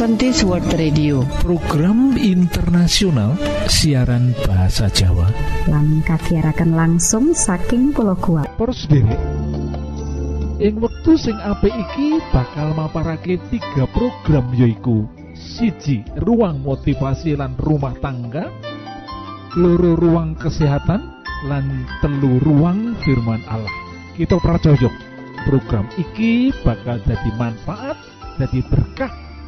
Adventist World Radio. Program internasional siaran bahasa Jawa. Lan kagiaraken langsung saking pulau kuat Pros ing wektu sing apik iki bakal maparake tiga program yoiku siji ruang motivasi lan rumah tangga. Loro ruang kesehatan. Lan telu ruang firman Allah. Kita percaya program iki bakal jadi manfaat jadi berkah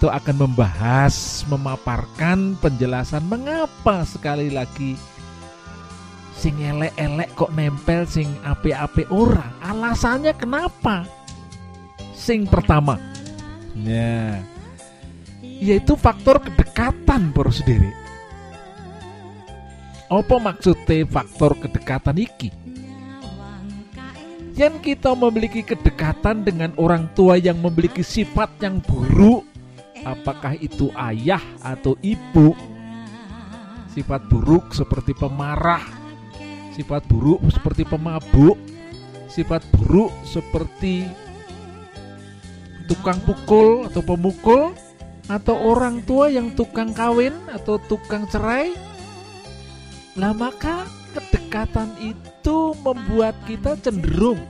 Kita akan membahas, memaparkan penjelasan mengapa sekali lagi sing elek-elek kok nempel sing ape-ape ora. Alasannya kenapa? Sing pertama, nah, yaitu faktor kedekatan bro sendiri. Apa maksudnya faktor kedekatan iki? Yang kita memiliki kedekatan dengan orang tua yang memiliki sifat yang buruk apakah itu ayah atau ibu? Sifat buruk seperti pemarah. Sifat buruk seperti pemabuk. Sifat buruk seperti tukang pukul atau pemukul. Atau orang tua yang tukang kawin atau tukang cerai. Lah maka kedekatan itu membuat kita cenderung.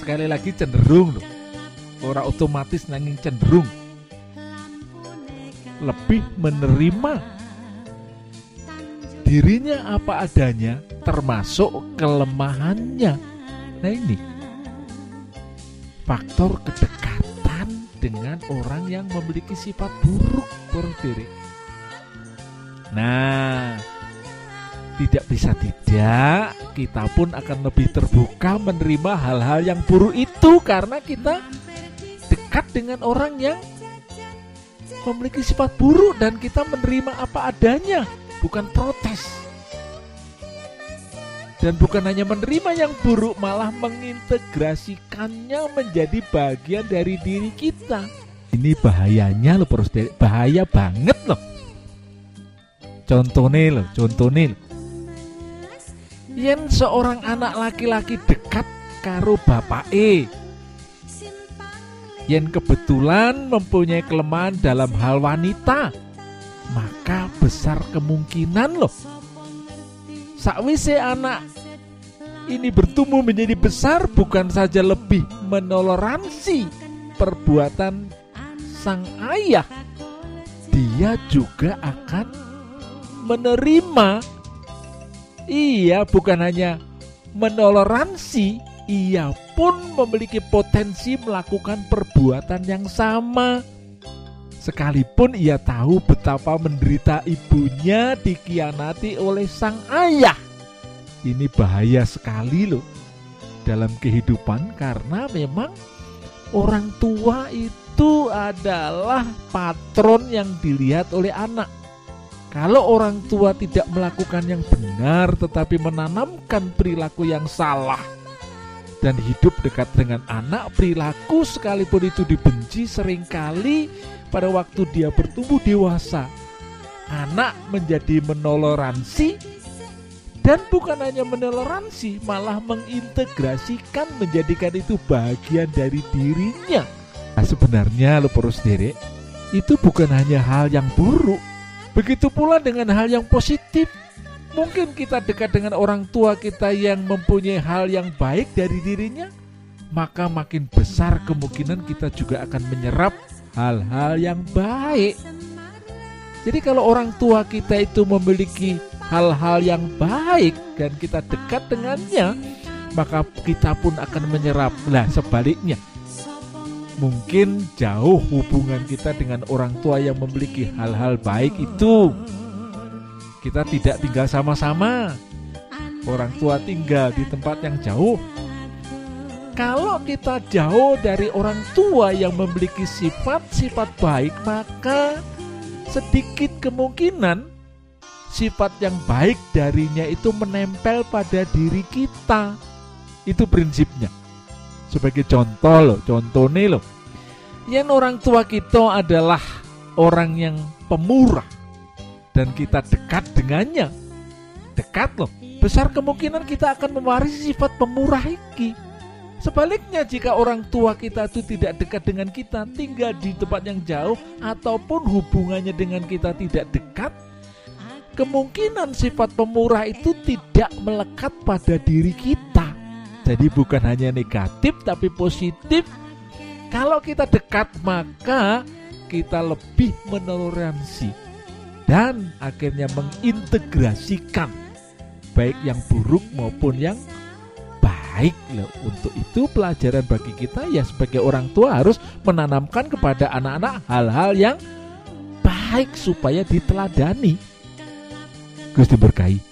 Sekali lagi cenderung loh ora otomatis nanging cenderung lebih menerima dirinya apa adanya termasuk kelemahannya. Nah ini faktor kedekatan dengan orang yang memiliki sifat buruk diri. Nah tidak bisa tidak kita pun akan lebih terbuka menerima hal-hal yang buruk itu karena kita dekat dengan orang yang memiliki sifat buruk dan kita menerima apa adanya, bukan protes. Dan bukan hanya menerima yang buruk, malah mengintegrasikannya menjadi bagian dari diri kita. Ini bahayanya loh, bahaya banget loh. Contohnya loh, contohnya loh. Yang seorang anak laki-laki dekat karo bapak E yang kebetulan mempunyai kelemahan dalam hal wanita, maka besar kemungkinan loh. Sakwise anak ini bertumbuh menjadi besar bukan saja lebih menoleransi perbuatan sang ayah, dia juga akan menerima. Iya, bukan hanya menoleransi, ia pun memiliki potensi melakukan perbuatan yang sama. Sekalipun ia tahu betapa menderita ibunya dikianati oleh sang ayah. Ini bahaya sekali loh dalam kehidupan karena memang orang tua itu adalah patron yang dilihat oleh anak. Kalau orang tua tidak melakukan yang benar tetapi menanamkan perilaku yang salah, dan hidup dekat dengan anak perilaku sekalipun itu dibenci sering kali pada waktu dia bertumbuh dewasa. Anak menjadi menoleransi dan bukan hanya menoleransi malah mengintegrasikan menjadikan itu bagian dari dirinya. Nah, sebenarnya lo perlu sendiri itu bukan hanya hal yang buruk. Begitu pula dengan hal yang positif Mungkin kita dekat dengan orang tua kita yang mempunyai hal yang baik dari dirinya, maka makin besar kemungkinan kita juga akan menyerap hal-hal yang baik. Jadi kalau orang tua kita itu memiliki hal-hal yang baik dan kita dekat dengannya, maka kita pun akan menyerap. Lah sebaliknya, mungkin jauh hubungan kita dengan orang tua yang memiliki hal-hal baik itu kita tidak tinggal sama-sama. Orang tua tinggal di tempat yang jauh. kalau kita jauh dari orang tua yang memiliki sifat-sifat baik, maka sedikit kemungkinan sifat yang baik darinya itu menempel pada diri kita. Itu prinsipnya. Sebagai contoh loh, contoh nih loh. Yang orang tua kita adalah orang yang pemurah dan kita dekat dengannya. Dekat loh. Besar kemungkinan kita akan mewarisi sifat pemurah iki. Sebaliknya jika orang tua kita itu tidak dekat dengan kita, tinggal di tempat yang jauh ataupun hubungannya dengan kita tidak dekat, kemungkinan sifat pemurah itu tidak melekat pada diri kita. Jadi bukan hanya negatif tapi positif. Kalau kita dekat maka kita lebih menoleransi dan akhirnya mengintegrasikan baik yang buruk maupun yang baik loh. Untuk itu pelajaran bagi kita ya sebagai orang tua harus menanamkan kepada anak-anak hal-hal yang baik supaya diteladani. Gusti berkahi.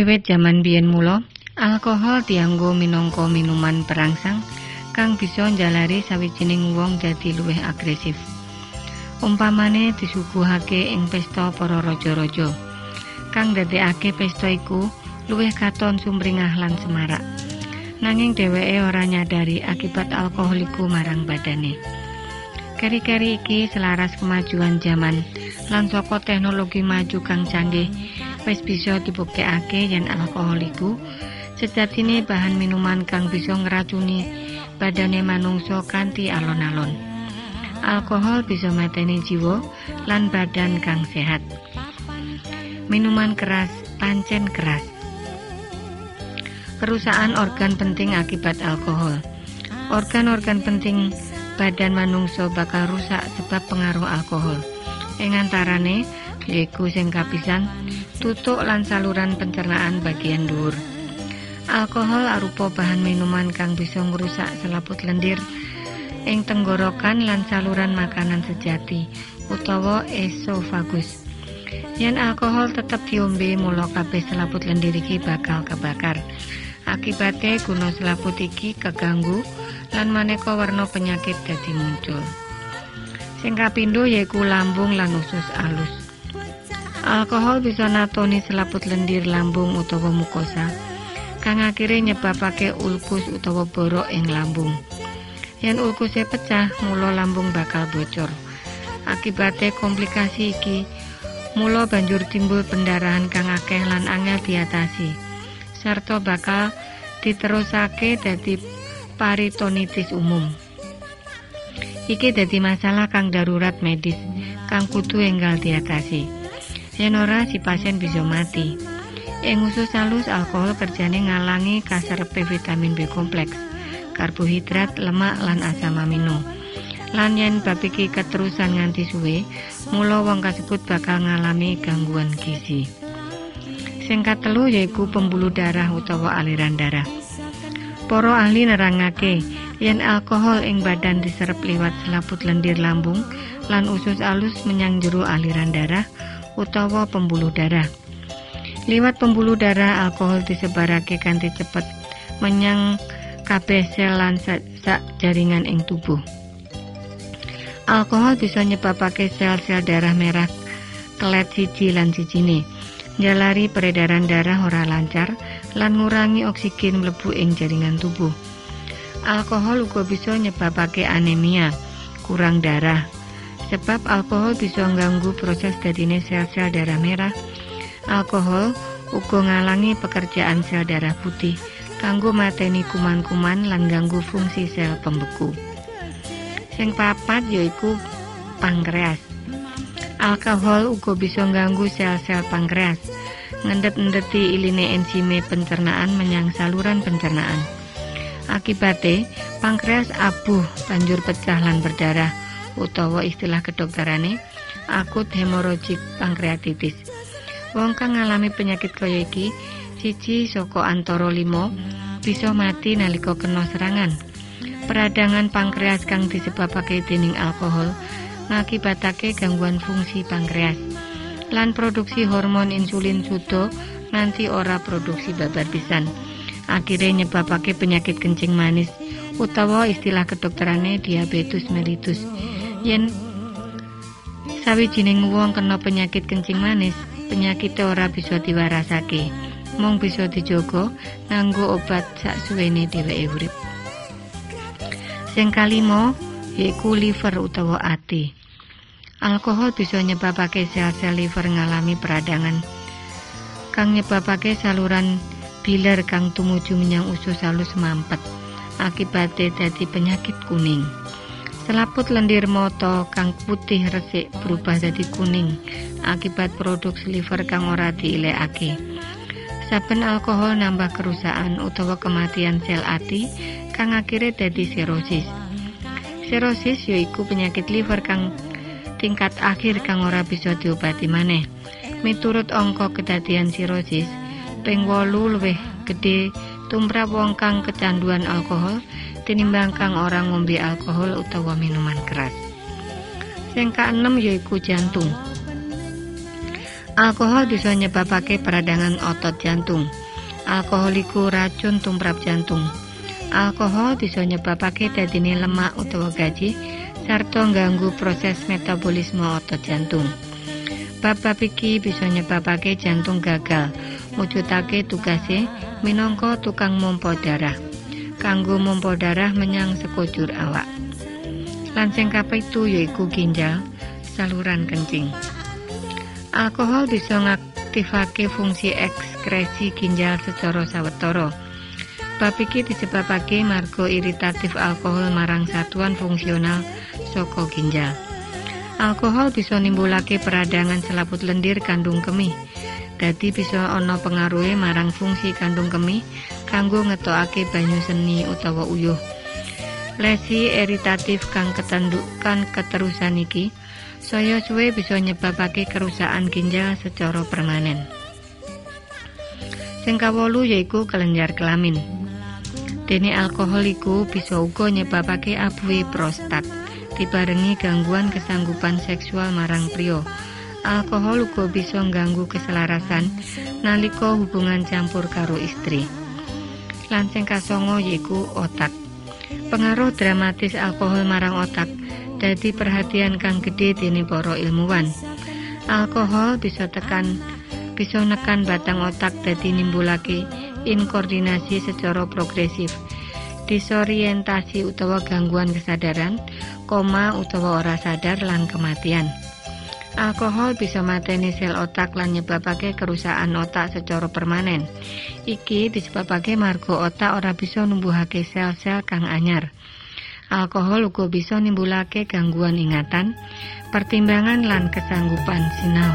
Wiwit jaman biyen mula, alkohol dianggo minangka minuman perangsang kang bisa njalari sawijining wong dadi luwih agresif. Umpamane disuguhake ing pesta para raja-raja. Kang dadekake pesta iku luwih katon sumringah lan semarak. Nanging dheweke ora nyadari akibat alkohol iku marang badane. Keri-keri iki selaras kemajuan zaman lan saka teknologi maju kang canggih wis bisa dibuktekake yen alkohol iku sejatine bahan minuman kang bisa ngracuni badane manungsa kanthi alon-alon. Alkohol bisa mateni jiwa lan badan kang sehat. Minuman keras pancen keras. Kerusakan organ penting akibat alkohol. Organ-organ penting badan manungsa bakal rusak sebab pengaruh alkohol. Ing antarane yaiku sing kapisan tutuk lan saluran pencernaan bagian dhuwur. Alkohol arupa bahan minuman kang bisa ngrusak selaput lendir ing tenggorokan lan saluran makanan sejati utawa esofagus. Yen alkohol tetap diombe mula kabeh selaput lendir iki bakal kebakar. Akibatnya guna selaput iki keganggu lan maneka warna penyakit dadi muncul. Sing kapindho yaiku lambung lan usus alus. Alkohol bisa natoni selaput lendir lambung utawa mukosa kang akhirnya nyebabake ulkus utawa borok ing lambung. Yen ulkuse pecah, mula lambung bakal bocor. Akibate komplikasi iki, mula banjur timbul pendarahan kang akeh lan angel diatasi. Sarta bakal diterusake dadi paritonitis umum. Iki dadi masalah kang darurat medis kang kudu enggal diatasi. Yen ora si pasien bisa mati. Ing usus halus alkohol kerjane ngalangi kasarepe vitamin B kompleks, karbohidrat, lemak lan asam amino. Lan yen bab iki keterusan nganti suwe, mula wong kasebut bakal ngalami gangguan gizi. Sing katelu yaiku pembuluh darah utawa aliran darah. Para ahli nerangake yen alkohol ing badan diserep liwat selaput lendir lambung lan usus alus menyang jero aliran darah utawa pembuluh darah. Liwat pembuluh darah alkohol disebarake kanthi cepet menyang kabeh sel lan sak jaringan ing tubuh. Alkohol bisa nyebabake sel-sel darah merah kelet siji lan sijine. Njalari peredaran darah ora lancar lan ngurangi oksigen mlebu ing jaringan tubuh. Alkohol uga bisa nyebabake anemia, kurang darah. Sebab alkohol bisa ngganggu proses dadine sel-sel darah merah Alkohol uga ngalangi pekerjaan sel darah putih kanggo mateni kuman-kuman lan ganggu fungsi sel pembeku. Sing papat yaiku pankreas. Alkohol uga bisa ganggu sel-sel pankreas, ngendet-endeti iline enzime pencernaan menyang saluran pencernaan. Akibate, pankreas abuh banjur pecah lan berdarah utawa istilah kedokterane akut hemoragik pankreatitis. Wong kang ngalami penyakit kaya iki, siji saka antara limo bisa mati nalika kena serangan. Peradangan pankreas kang disebabake dening alkohol ngakibatake gangguan fungsi pankreas. Lan produksi hormon insulin sudo nanti ora produksi babar pisan. Akhirnya nyebabake penyakit kencing manis utawa istilah kedokterane diabetes mellitus. Yen sawijining wong kena penyakit kencing manis, penyakit ora bisa diwarasake. Mung bisa dijogo nganggo obat sak suwene dheweke urip. Sing kalimo yaiku liver utawa ati. Alkohol bisa nyebabake sel-sel liver ngalami peradangan kang nyebabake saluran biler kang tumuju menyang usus halus mampet akibate dadi penyakit kuning Selaput lendir moto kang putih resik berubah jadi kuning akibat produksi liver kang ora diilekake. Saben alkohol nambah kerusakan utawa kematian sel ati kang akhirnya dadi serosis. Serosis yaiku penyakit liver kang tingkat akhir kang ora bisa diobati maneh. Miturut angka kedadian sirosis, ping 8 luwih gedhe tumrap wong kang kecanduan alkohol tinimbang kang ora ngombe alkohol utawa minuman keras. Sing keenem yaiku jantung. Alkohol bisa nyebabake peradangan otot jantung. Alkohol iku racun tumprap jantung. Alkohol bisa nyebabake dadine lemak utawa gaji sarta ganggu proses metabolisme otot jantung. Bab-bab iki bisa nyebabake jantung gagal, mujudake tugase minangka tukang mompo darah. Kanggo mompo darah menyang sekujur awak. Lan sing kapitu yaiku ginjal, saluran kencing. Alkohol bisa ngaktifake fungsi ekskresi ginjal secara sawetara. Bab iki disebabake marga iritatif alkohol marang satuan fungsional saka ginjal. Alkohol bisa nimbulake peradangan selaput lendir kandung kemih. Dadi bisa ana pengaruhe marang fungsi kandung kemih kanggo ngetokake banyu seni utawa uyuh. Lesi iritatif kang ketandukan keterusan iki saya suwe bisa nyebabake kerusakan ginjal secara permanen. Sing kawolu yaiku kelenjar kelamin. Dene alkohol iku bisa uga nyebabake abuhe prostat, dibarengi gangguan kesanggupan seksual marang pria. Alkohol uga bisa ngganggu keselarasan nalika hubungan campur karo istri. Lan sing kasongo yaiku otak. Pengaruh dramatis alkohol marang otak dadi perhatian kang gede dening para ilmuwan. Alkohol bisa tekan bisa nekan batang otak dadi nimbulake inkoordinasi secara progresif, disorientasi utawa gangguan kesadaran, koma utawa ora sadar lan kematian. Alkohol bisa mateni sel otak lan nyebabake kerusakan otak secara permanen. Iki disebabake marga otak ora bisa numbuhake sel-sel kang anyar. Alkohol uga bisa nimbulake gangguan ingatan, pertimbangan lan kesanggupan sinau.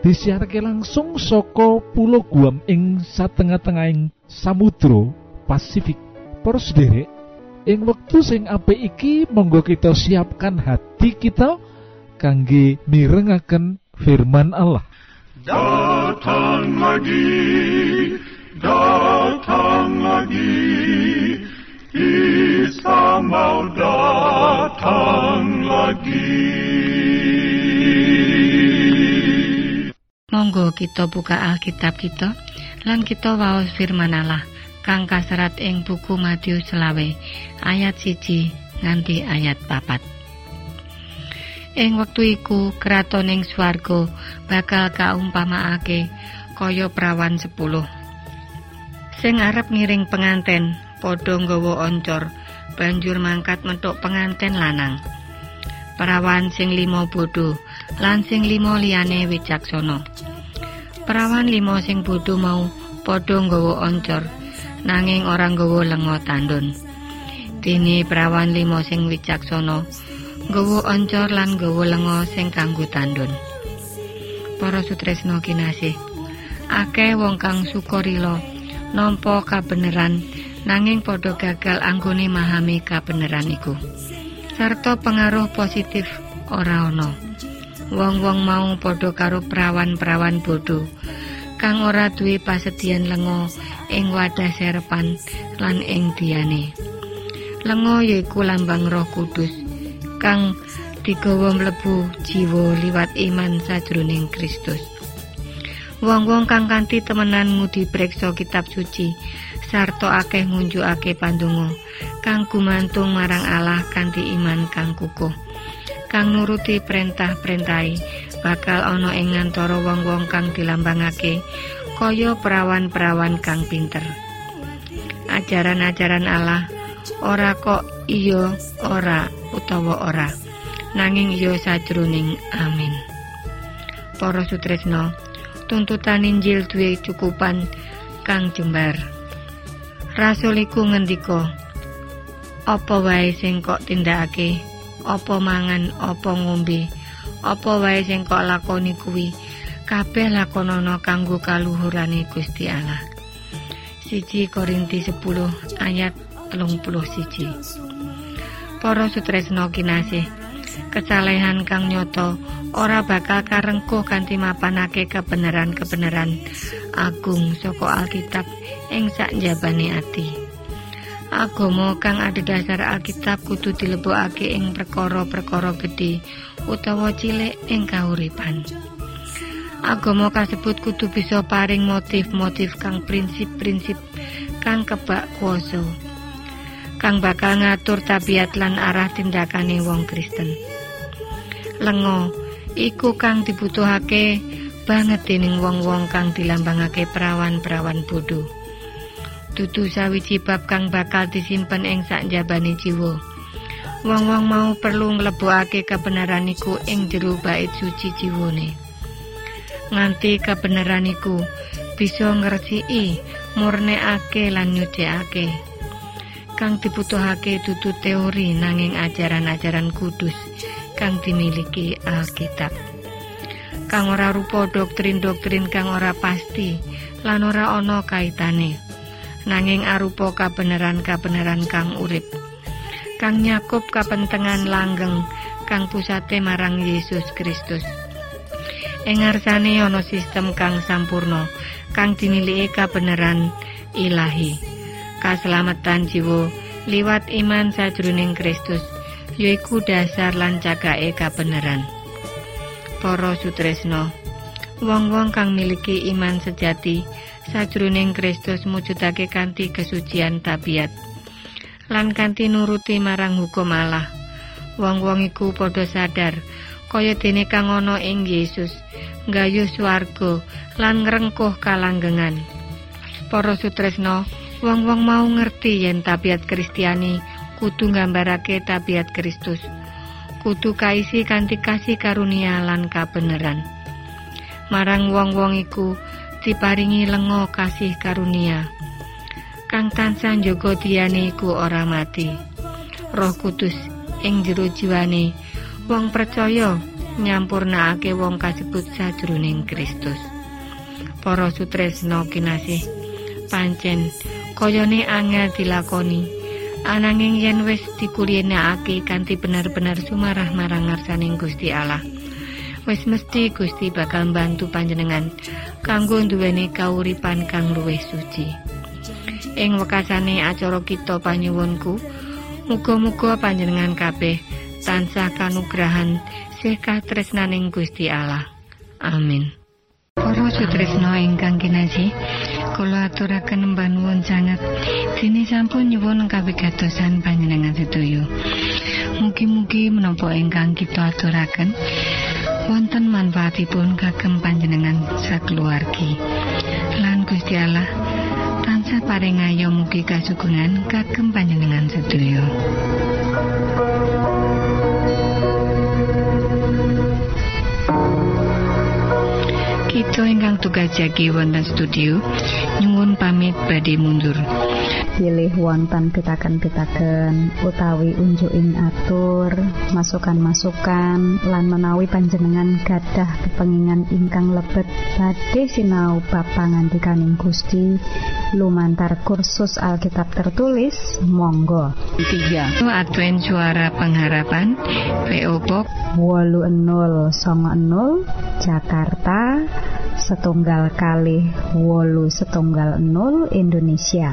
disiarke langsung soko pulau Guam ing satengah-tengahing Samudro Pasifik Para sederek ing wektu sing apik iki monggo kita siapkan hati kita kangge mirengaken firman Allah Datang lagi, datang lagi, Isa mau datang lagi. Monggo kita buka Alkitab kita lan kita waos firman Allah kang kaserat ing buku Matius selawe ayat siji nganti ayat papat. Ing wektu iku kraton ing swarga bakal kaumpamaake kaya prawan sepuluh. Sing arep ngiring penganten padha nggawa oncor banjur mangkat metuk penganten lanang. Perawan sing limo bodho lan sing limo liyane wicaksana. Perawan limo sing bodho mau padha nggawa oncor nanging ora nggawa lenga tandun. Dene perawan limo sing wicaksana nggawa oncor lan nggawa lenga sing kanggo tandun. Para sutresna kinasih, akeh wong kang sukarila nampa kabeneran nanging padha gagal anggone memahami kabeneran iku. Sarta pengaruh positif ora ana. Wong-wong mau padha karo perawan-perawan bodho kang ora duwe pasedhian lenga ing wadah serepan lan ing diane. Lenga yaiku lambang Roh Kudus kang digawa mlebu jiwa liwat iman sajroning Kristus. Wong-wong kang kanthi temenan ngudi preksa kitab suci sarta akeh ngunjukake pandonga kang gumantung marang Allah kanthi iman kang kukuh. Kang nuruti perintah-perintahe bakal ana ing ngantara wong-wong kang dilambangake kaya perawan-perawan kang pinter. Ajaran-ajaran Allah ora kok iya ora utawa ora nanging iya sajroning amin. Para sutresna, tuntutan Injil duwe cukupan kang jembar. Rasul iku ngendika, apa wae sing kok tindakake, apa mangan, apa ngombe, apa wae sing kok lakoni kuwi, kabeh lakonana kanggo kaluhurane Gusti Allah. Siji Korinti 10 ayat 31. Para sutresna kinasih, kesalehan kang nyoto ora bakal karengkuh kanthi mapanake kebenaran-kebenaran agung saka Alkitab ing sakjabane ati. Agama kang adhedhasar Alkitab kudu dilebokake ing perkara-perkara gedhe utawa cilik ing kauripan. Agama kasebut kudu bisa paring motif-motif kang prinsip-prinsip kang kebak kuasa. Kang bakal ngatur tabiat lan arah tindakane wong Kristen. Lengo iku kang dibutuhake banget dening wong-wong kang dilambangake perawan-perawan bodho. Dudu sawiji bab kang bakal disimpen ing sakjabane jiwa. Wong-wong mau perlu nglebokake kebenaran iku ing jero bait suci jiwane. Nganti kebenaran iku bisa ngresiki, murnekake lan nyucikake. Kang dibutuhake dudu teori nanging ajaran-ajaran kudus kang dimiliki Alkitab. Kang ora rupa doktrin-doktrin kang ora pasti lan ora ana kaitane. Nanging arupa kabenaran-kabenaran kang urip. Kang nyakup kapentengan langgeng kang pusate marang Yesus Kristus. Ing ngarsane ana sistem kang sampurno kang dimiliki kabenaran ilahi. Kaselamatan jiwa liwat iman sajroning Kristus yaiku dasar lan cagake kabeneran. Para sutresna, wong-wong kang miliki iman sejati sajroning Kristus mujudake kanthi kesucian tabiat lan kanthi nuruti marang hukum Allah. Wong-wong iku padha sadar kaya dene kang ana ing Yesus, nggayuh swarga lan ngrengkuh kalanggengan. Para sutresna, wong-wong mau ngerti yen tabiat Kristiani kudu nggambarake tabiat Kristus. Kudu kaisi kanthi kasih karunia lan kabeneran. Marang wong-wong iku diparingi lengo kasih karunia. Kang tansah njaga diyane iku ora mati. Roh Kudus ing jero jiwane wong percaya nyampurnakake wong kasebut sajroning Kristus. Para sutresna kinasih pancen kayane angel dilakoni ananging yen wis dikuliyekake kanthi bener-bener sumarah marang ngarsaning Gusti Allah. Wis mesti Gusti bakal bantu panjenengan kanggo duweni kauripan kang luwih suci. Ing wekasane acara kita panyuwunku, muga-muga panjenengan kabeh tansah kanugrahan sih katresnaning Gusti Allah. Amin. Para sutresna ingkang kinasih, kula aturaken panuwun sanget dene sampun nyuwun kawigatosan panjenengan sedaya. Mugi-mugi menapa ingkang kita aturaken wonten manfaatipun kagem panjenengan sakeluargi. Lan Gusti Allah tansah paring ayo mugi kasugengan kagem panjenengan sedaya. Kita ingkang tugas jagi wonten studio nyuwun pamit badhe mundur. Pilih wonten pitaken-pitaken utawi unjuking atur masukan-masukan lan menawi panjenengan gadah kepengingan ingkang lebet badhe sinau bab pangantikaning Gusti. Lumantar kursus Alkitab tertulis monggo. 3 Advent Suara Pengharapan PO Box 80 Jakarta setunggal kali wolu setunggal 0 Indonesia